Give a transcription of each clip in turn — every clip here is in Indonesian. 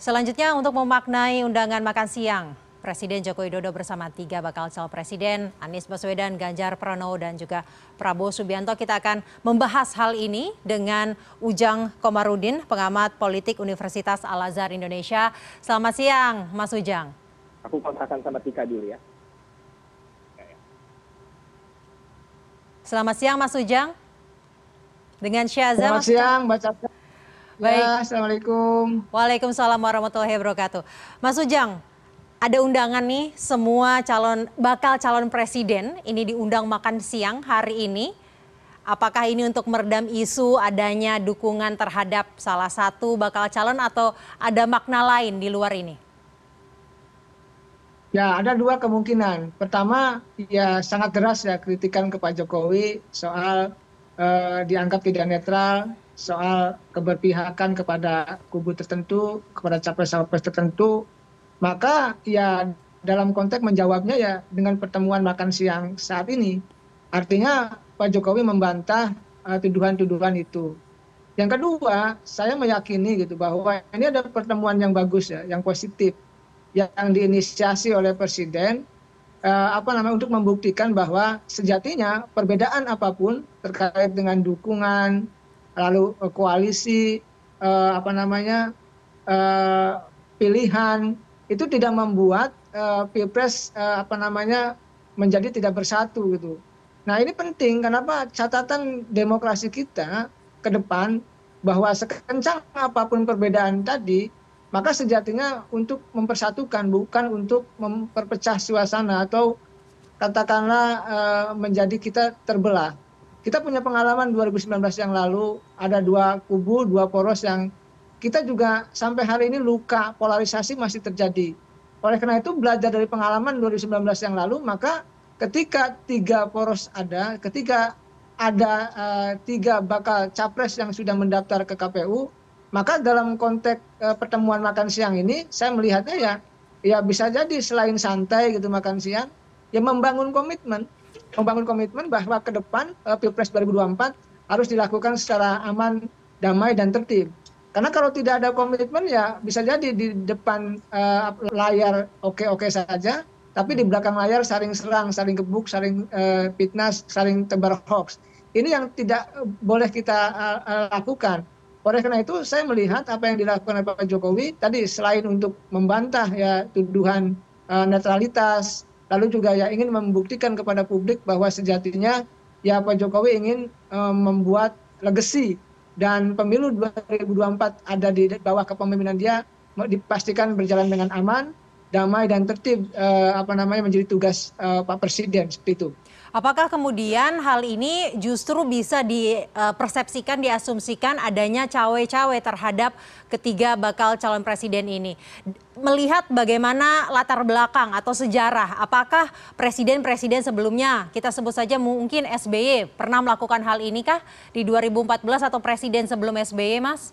Selanjutnya untuk memaknai undangan makan siang, Presiden Joko Widodo bersama tiga bakal calon presiden, Anies Baswedan, Ganjar Pranowo, dan juga Prabowo Subianto. Kita akan membahas hal ini dengan Ujang Komarudin, pengamat politik Universitas Al-Azhar Indonesia. Selamat siang, Mas Ujang. Aku kontakkan sama Tika dulu ya. Selamat siang, Mas Ujang. Dengan Syaza. Selamat siang, Mbak Caca. Baik. Ya, Assalamualaikum. Waalaikumsalam warahmatullahi wabarakatuh. Mas Ujang, ada undangan nih semua calon bakal calon presiden ini diundang makan siang hari ini. Apakah ini untuk meredam isu adanya dukungan terhadap salah satu bakal calon atau ada makna lain di luar ini? Ya, ada dua kemungkinan. Pertama, ya sangat deras ya kritikan ke Pak Jokowi soal eh, dianggap tidak netral, soal keberpihakan kepada kubu tertentu, kepada capres-capres tertentu, maka ya dalam konteks menjawabnya ya dengan pertemuan makan siang saat ini. Artinya Pak Jokowi membantah uh, tuduhan-tuduhan itu. Yang kedua, saya meyakini gitu bahwa ini ada pertemuan yang bagus ya, yang positif, yang diinisiasi oleh Presiden uh, apa namanya untuk membuktikan bahwa sejatinya perbedaan apa pun terkait dengan dukungan lalu eh, koalisi eh, apa namanya eh, pilihan itu tidak membuat pilpres apa namanya menjadi tidak bersatu gitu. Nah ini penting kenapa catatan demokrasi kita ke depan bahwa sekencang apa pun perbedaan tadi maka sejatinya untuk mempersatukan bukan untuk memperpecah suasana atau katakanlah menjadi kita terbelah kita punya pengalaman 2019 yang lalu ada dua kubu dua poros yang kita juga sampai hari ini luka polarisasi masih terjadi. Oleh karena itu belajar dari pengalaman 2019 yang lalu maka ketika tiga poros ada ketika ada uh, tiga bakal capres yang sudah mendaftar ke KPU maka dalam konteks uh, pertemuan makan siang ini saya melihatnya ya ya bisa jadi selain santai gitu makan siang ya membangun komitmen membangun komitmen bahwa ke depan uh, pilpres 2024 harus dilakukan secara aman damai dan tertib. Karena kalau tidak ada komitmen ya bisa jadi di depan uh, layar oke oke saja tapi di belakang layar saling serang saling gebuk saling uh, fitnah saling tebar hoax. Ini yang tidak boleh kita lakukan. Oleh karena itu saya melihat apa yang dilakukan oleh Pak Jokowi tadi selain untuk membantah ya tuduhan uh, netralitas lalu juga ya ingin membuktikan kepada publik bahwa sejatinya ya Pak Jokowi ingin um, membuat legacy dan pemilu 2024 ada di bawah kepemimpinan dia dipastikan berjalan dengan aman, damai dan tertib uh, apa namanya menjadi tugas uh, Pak Presiden seperti itu. Apakah kemudian hal ini justru bisa dipersepsikan, diasumsikan adanya cawe-cawe terhadap ketiga bakal calon presiden ini? Melihat bagaimana latar belakang atau sejarah, apakah presiden-presiden sebelumnya, kita sebut saja mungkin SBY, pernah melakukan hal ini kah di 2014 atau presiden sebelum SBY, Mas?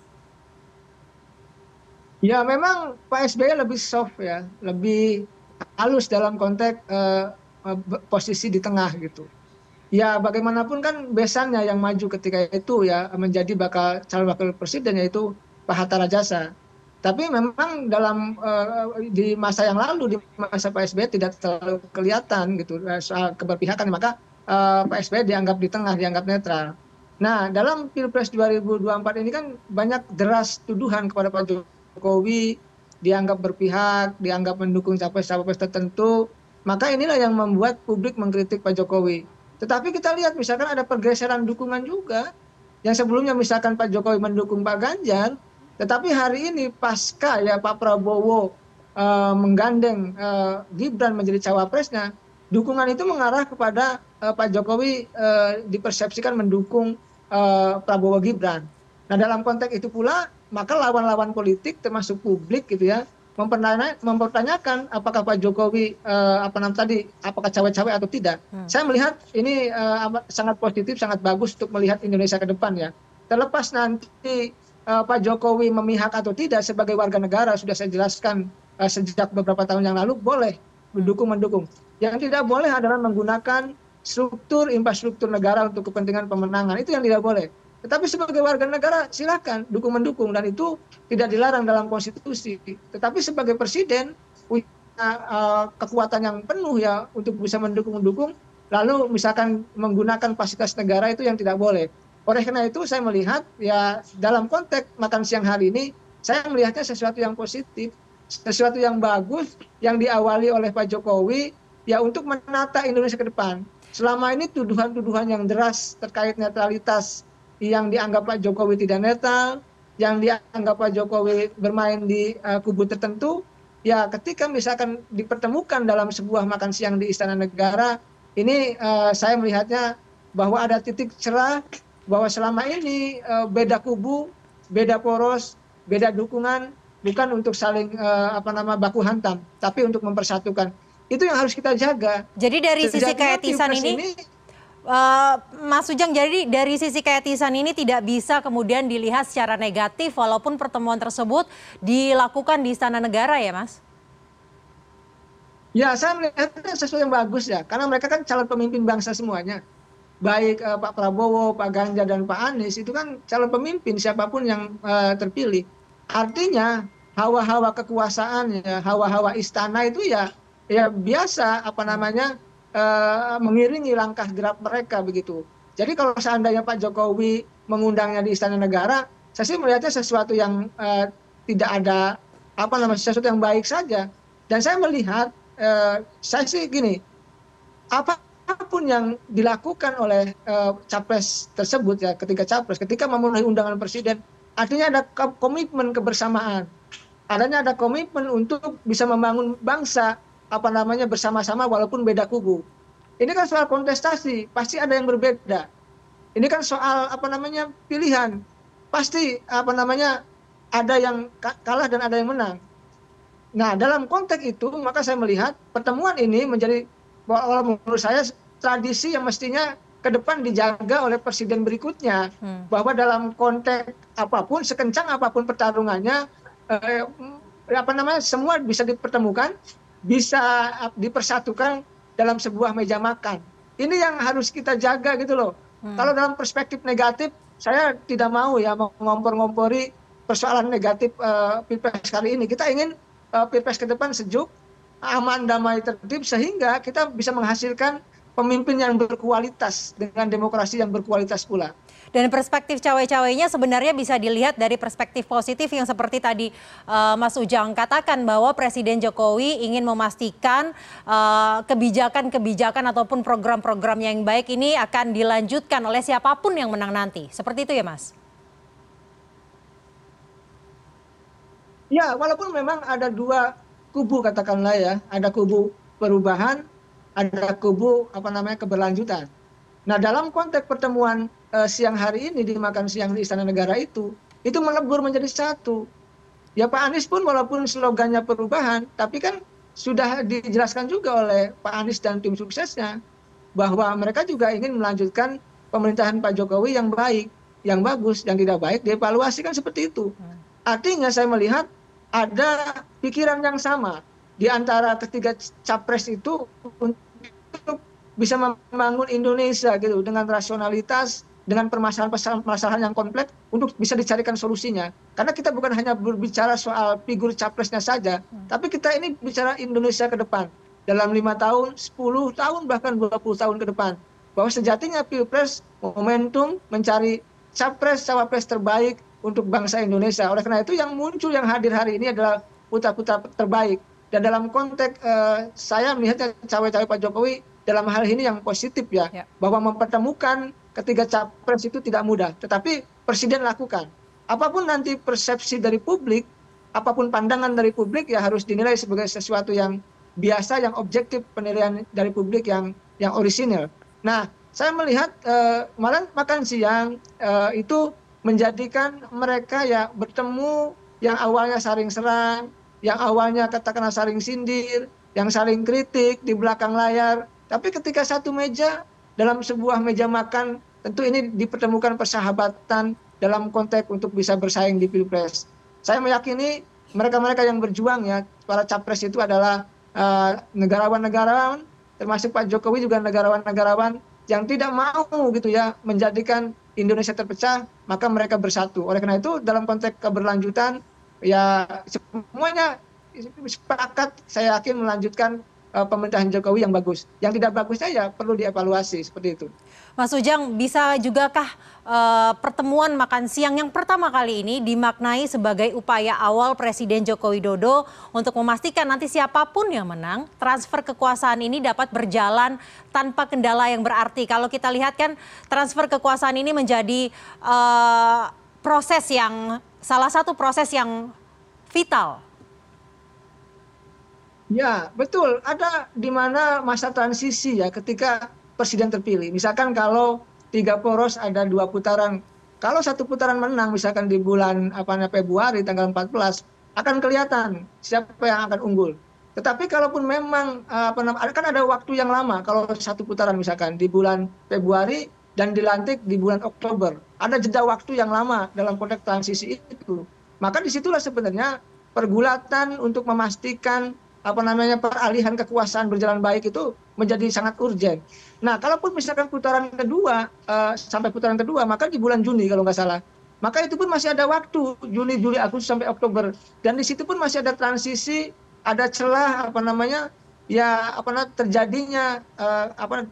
Ya memang Pak SBY lebih soft ya, lebih halus dalam konteks uh, posisi di tengah gitu. Ya bagaimanapun kan besannya yang maju ketika itu ya menjadi bakal calon wakil presiden yaitu Pak Hatta Rajasa. Tapi memang dalam uh, di masa yang lalu di masa Pak SBY tidak terlalu kelihatan gitu soal keberpihakan maka uh, Pak SBY dianggap di tengah dianggap netral. Nah dalam pilpres 2024 ini kan banyak deras tuduhan kepada Pak Jokowi dianggap berpihak, dianggap mendukung capres-capres tertentu maka inilah yang membuat publik mengkritik Pak Jokowi. Tetapi kita lihat misalkan ada pergeseran dukungan juga. Yang sebelumnya misalkan Pak Jokowi mendukung Pak Ganjar, tetapi hari ini pasca ya Pak Prabowo uh, menggandeng uh, Gibran menjadi cawapresnya, dukungan itu mengarah kepada uh, Pak Jokowi uh, dipersepsikan mendukung uh, Prabowo Gibran. Nah dalam konteks itu pula maka lawan-lawan politik termasuk publik gitu ya mempertanyakan apakah Pak Jokowi uh, apa namanya tadi apakah cawe-cawe atau tidak. Hmm. Saya melihat ini uh, sangat positif, sangat bagus untuk melihat Indonesia ke depan ya. Terlepas nanti uh, Pak Jokowi memihak atau tidak sebagai warga negara sudah saya jelaskan uh, sejak beberapa tahun yang lalu boleh mendukung mendukung. Yang tidak boleh adalah menggunakan struktur infrastruktur negara untuk kepentingan pemenangan itu yang tidak boleh. Tetapi sebagai warga negara silakan dukung mendukung. Dan itu tidak dilarang dalam konstitusi. Tetapi sebagai presiden punya uh, kekuatan yang penuh ya untuk bisa mendukung mendukung. Lalu misalkan menggunakan fasilitas negara itu yang tidak boleh. Oleh karena itu saya melihat ya dalam konteks makan siang hari ini saya melihatnya sesuatu yang positif sesuatu yang bagus yang diawali oleh Pak Jokowi ya untuk menata Indonesia ke depan. Selama ini tuduhan-tuduhan yang deras terkait netralitas yang dianggap Pak Jokowi tidak netral yang dianggap Pak Jokowi bermain di uh, kubu tertentu ya ketika misalkan dipertemukan dalam sebuah makan siang di Istana Negara ini uh, saya melihatnya bahwa ada titik cerah bahwa selama ini uh, beda kubu, beda poros, beda dukungan bukan untuk saling uh, apa nama baku hantam, tapi untuk mempersatukan. Itu yang harus kita jaga. Jadi dari sisi keetisan ini, ini Uh, Mas Ujang, jadi dari sisi keetisan ini tidak bisa kemudian dilihat secara negatif walaupun pertemuan tersebut dilakukan di Istana Negara ya Mas? Ya, saya melihatnya sesuatu yang bagus ya, karena mereka kan calon pemimpin bangsa semuanya baik uh, Pak Prabowo, Pak Ganjar dan Pak Anies itu kan calon pemimpin siapa pun yang uh, terpilih. Artinya hawa-hawa kekuasaan ya, hawa-hawa istana itu ya ya biasa apa namanya mengiringi langkah gerak mereka begitu. Jadi kalau seandainya Pak Jokowi mengundangnya di Istana Negara, saya sih melihatnya sesuatu yang uh, tidak ada apa namanya sesuatu yang baik saja. Dan saya melihat uh, saya sih gini, apa apa pun yang dilakukan oleh uh, capres tersebut ya ketika capres ketika memenuhi undangan presiden artinya ada komitmen kebersamaan adanya ada komitmen untuk bisa membangun bangsa apa namanya bersama-sama walaupun beda kubu. Ini kan soal kontestasi pasti ada yang berbeda. Ini kan soal apa namanya pilihan. Pasti apa namanya ada yang kalah dan ada yang menang. Nah dalam konteks itu maka saya melihat pertemuan ini menjadi kalau menurut saya tradisi yang mestinya ke depan dijaga oleh presiden berikutnya. Hmm. bahwa dalam konteks apa pun sekencang apa pun pertarungannya eh, apa namanya semua bisa dipertemukan bisa dipersatukan dalam sebuah meja makan ini yang harus kita jaga gitu loh hmm. kalau dalam perspektif negatif saya tidak mau ya mengompor-ngompori persoalan negatif uh, pilpres kali ini kita ingin uh, pilpres ke depan sejuk aman damai tertib sehingga kita bisa menghasilkan pemimpin yang berkualitas dengan demokrasi yang berkualitas pula. Dan perspektif cawe-cawenya sebenarnya bisa dilihat dari perspektif positif yang seperti tadi uh, Mas Ujang katakan bahwa Presiden Jokowi ingin memastikan kebijakan-kebijakan uh, ataupun program-program yang baik ini akan dilanjutkan oleh siapa pun yang menang nanti. Seperti itu ya Mas? Ya, walaupun memang ada dua kubu katakanlah ya, ada kubu perubahan, ada kubu apa namanya keberlanjutan. Nah dalam konteks pertemuan siang hari ini di makan siang di Istana Negara itu, itu melebur menjadi satu. Ya Pak Anies pun walaupun slogannya perubahan, tapi kan sudah dijelaskan juga oleh Pak Anies dan tim suksesnya bahwa mereka juga ingin melanjutkan pemerintahan Pak Jokowi yang baik, yang bagus, yang tidak baik, dievaluasi kan seperti itu. Hmm. Artinya saya melihat ada pikiran yang sama di antara ketiga capres itu bisa membangun Indonesia gitu dengan rasionalitas dengan permasalahan-permasalahan yang kompleks untuk bisa dicarikan solusinya. Karena kita bukan hanya berbicara soal figur capresnya saja, hmm. tapi kita ini bicara Indonesia ke depan dalam lima tahun, 10 tahun bahkan 20 tahun ke depan. Bahwa sejatinya Pilpres momentum mencari capres cawapres terbaik untuk bangsa Indonesia. Oleh karena itu yang muncul yang hadir hari ini adalah putra-putra terbaik. Dan dalam konteks uh, saya melihatnya cawe-cawe Pak Jokowi dalam hal ini yang positif ya, ya. bahwa mempertemukan ketiga capres itu tidak mudah, tetapi presiden lakukan. Apa pun nanti persepsi dari publik, apa pun pandangan dari publik ya harus dinilai sebagai sesuatu yang biasa, yang objektif penilaian dari publik yang yang orisinil. Nah, saya melihat eh, malam makan siang eh, itu menjadikan mereka ya bertemu yang awalnya saling serang, yang awalnya katakanlah saling sindir, yang saling kritik di belakang layar, tapi ketika satu meja dalam sebuah meja makan tentu ini dipertemukan persahabatan dalam konteks untuk bisa bersaing di pilpres saya meyakini mereka-mereka yang berjuang ya para capres itu adalah uh, negarawan-negarawan termasuk Pak Jokowi juga negarawan-negarawan yang tidak mau gitu ya menjadikan Indonesia terpecah, maka mereka bersatu. Oleh karena itu dalam konteks keberlanjutan ya semuanya sepakat saya yakin melanjutkan pemerintahan Jokowi yang bagus. Yang tidak bagusnya ya perlu dievaluasi seperti itu. Mas Ujang, bisa jugakah uh, pertemuan makan siang yang pertama kali ini dimaknai sebagai upaya awal Presiden Joko Widodo untuk memastikan nanti siapa pun yang menang, transfer kekuasaan ini dapat berjalan tanpa kendala yang berarti. Kalau kita lihat kan transfer kekuasaan ini menjadi uh, proses yang salah satu proses yang vital Ya, betul. Ada di mana masa transisi ya ketika presiden terpilih. Misalkan kalau tiga poros ada dua putaran, kalau satu putaran menang misalkan di bulan apa Februari tanggal 14 akan kelihatan siapa yang akan unggul. Tetapi kalaupun memang apa namanya kan ada waktu yang lama kalau satu putaran misalkan di bulan Februari dan dilantik di bulan Oktober. Ada jeda waktu yang lama dalam konteks transisi itu. Maka di situlah sebenarnya pergulatan untuk memastikan apa namanya peralihan kekuasaan berjalan baik itu menjadi sangat urgent. Nah, kalaupun misalkan putaran kedua uh, sampai putaran kedua, maka di bulan Juni kalau nggak salah, maka itu pun masih ada waktu Juni, Juli, Agustus sampai Oktober, dan di situ pun masih ada transisi, ada celah apa namanya ya apa namanya terjadinya uh, apa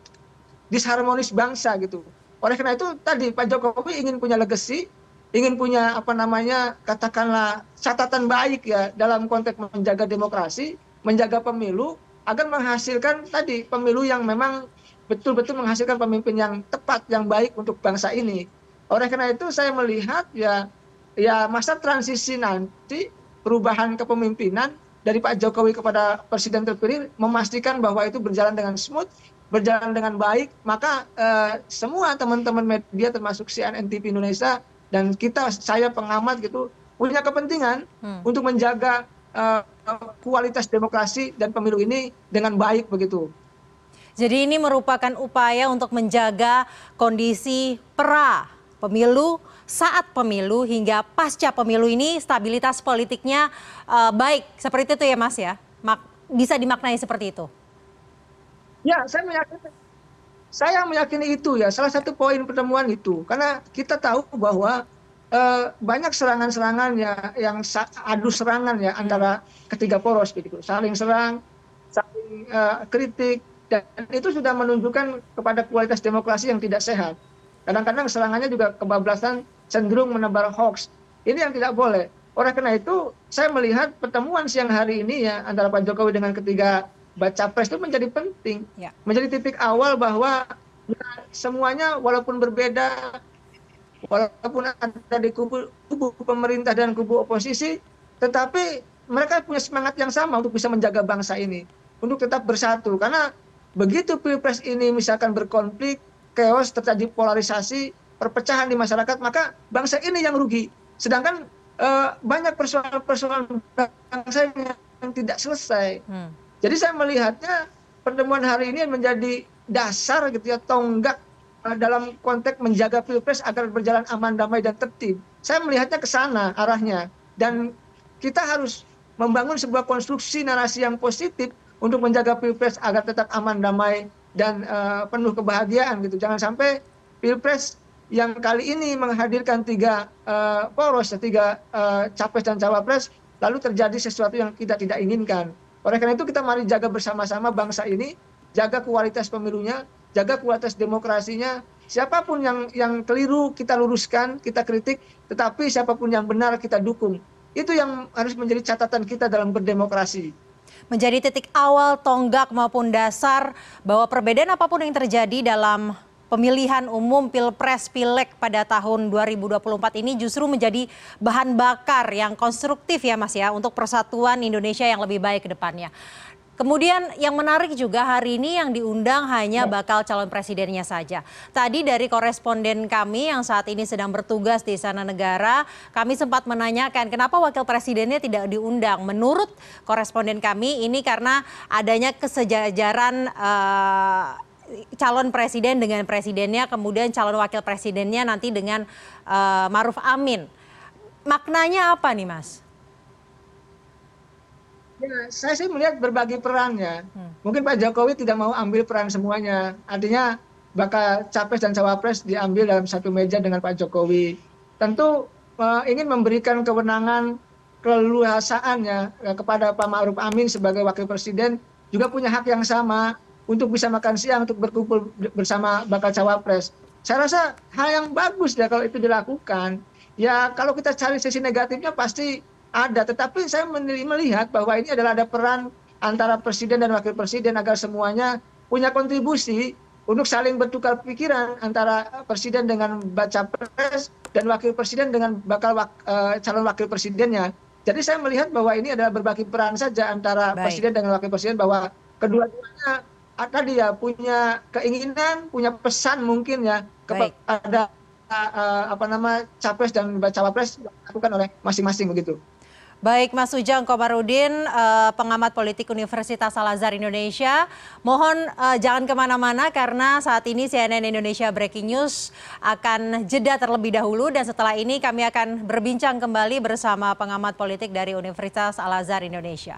disharmonis bangsa gitu. Oleh karena itu tadi Pak Jokowi ingin punya legacy, ingin punya apa namanya katakanlah catatan baik ya dalam konteks menjaga demokrasi menjaga pemilu agar menghasilkan tadi pemilu yang memang betul-betul menghasilkan pemimpin yang tepat yang baik untuk bangsa ini. Oleh karena itu saya melihat ya ya masa transisi nanti perubahan kepemimpinan dari Pak Jokowi kepada Presiden terpilih memastikan bahwa itu berjalan dengan smooth, berjalan dengan baik, maka eh, semua teman-teman media termasuk CNN TV Indonesia dan kita saya pengamat gitu punya kepentingan hmm. untuk menjaga kualitas demokrasi dan pemilu ini dengan baik begitu. Jadi ini merupakan upaya untuk menjaga kondisi pra pemilu, saat pemilu hingga pasca pemilu ini stabilitas politiknya uh, baik. Seperti itu ya Mas ya? Mak bisa dimaknai seperti itu? Ya, saya meyakini, saya meyakini itu ya. Salah satu poin pertemuan itu. Karena kita tahu bahwa banyak serangan-serangan ya yang adu serangan ya antara ketiga poros gitu. Saling serang saling uh, kritik dan itu sudah menunjukkan kepada kualitas demokrasi yang tidak sehat. Kadang-kadang serangannya juga kebablasan cenderung menebar hoax. Ini yang tidak boleh. Oleh karena itu saya melihat pertemuan siang hari ini ya antara Pak Jokowi dengan ketiga baca pres itu menjadi penting. Ya. menjadi titik awal bahwa ya, semuanya walaupun berbeda walaupun ada di kubu, kubu pemerintah dan kubu oposisi, tetapi mereka punya semangat yang sama untuk bisa menjaga bangsa ini, untuk tetap bersatu. Karena begitu pilpres ini misalkan berkonflik, chaos, terjadi polarisasi, perpecahan di masyarakat, maka bangsa ini yang rugi. Sedangkan uh, banyak persoalan-persoalan bangsa yang tidak selesai. Hmm. Jadi saya melihatnya pertemuan hari ini menjadi dasar gitu ya tonggak Eh, dalam konteks menjaga pilpres agar berjalan aman, damai, dan tertib. Saya melihatnya ke sana arahnya. Dan kita harus membangun sebuah konstruksi narasi yang positif untuk menjaga pilpres agar tetap aman, damai, dan uh, penuh kebahagiaan gitu. Jangan sampai pilpres yang kali ini menghadirkan tiga uh, poros, tiga uh, capres dan cawapres, lalu terjadi sesuatu yang kita tidak inginkan. Oleh karena itu kita mari jaga bersama-sama bangsa ini, jaga kualitas pemilunya, jaga kualitas demokrasinya. Siapa pun yang yang keliru kita luruskan kita kritik. Tetapi siapa pun yang benar kita dukung. Itu yang harus menjadi catatan kita dalam berdemokrasi. Menjadi titik awal tonggak maupun dasar bahwa perbedaan apa pun yang terjadi dalam pemilihan umum Pilpres Pileg pada tahun 2024 ini justru menjadi bahan bakar yang konstruktif ya Mas ya untuk persatuan Indonesia yang lebih baik ke depannya. Kemudian yang menarik juga hari ini yang diundang hanya ya. bakal calon presidennya saja. Tadi dari koresponden kami yang saat ini sedang bertugas di sana negara, kami sempat menanyakan kenapa wakil presidennya tidak diundang. Menurut koresponden kami ini karena adanya kesejajaran uh, calon presiden dengan presidennya, kemudian calon wakil presidennya nanti dengan uh, Maruf Amin. Maknanya apa nih Mas? Ya, saya sih melihat berbagi peran ya. Hmm. Mungkin Pak Jokowi tidak mau ambil peran semuanya. Artinya bakal capres dan cawapres diambil dalam satu meja dengan Pak Jokowi. Tentu uh, ingin memberikan kewenangan keleluasaan ya kepada Pak Ma'ruf Amin sebagai wakil presiden juga punya hak yang sama untuk bisa makan siang untuk berkumpul bersama bakal cawapres. Saya rasa hal yang bagus ya kalau itu dilakukan. Ya kalau kita cari sisi negatifnya pasti ada, tetapi saya melihat bahwa ini adalah ada peran antara presiden dan wakil presiden agar semuanya punya kontribusi untuk saling bertukar pikiran antara presiden dengan baca pres dan wakil presiden dengan bakal wak, uh, calon wakil presidennya. Jadi saya melihat bahwa ini adalah berbagi peran saja antara Baik. presiden dengan wakil presiden bahwa kedua-duanya tadi ya punya keinginan, punya pesan mungkin ya kepada uh, apa nama capres dan cawapres dilakukan oleh masing-masing begitu. Baik, Mas Ujang Komarudin, uh, pengamat politik Universitas Al Azhar Indonesia. Mohon uh, jangan ke mana-mana karena saat ini CNN Indonesia Breaking News akan jeda terlebih dahulu dan setelah ini kami akan berbincang kembali bersama pengamat politik dari Universitas Al Azhar Indonesia.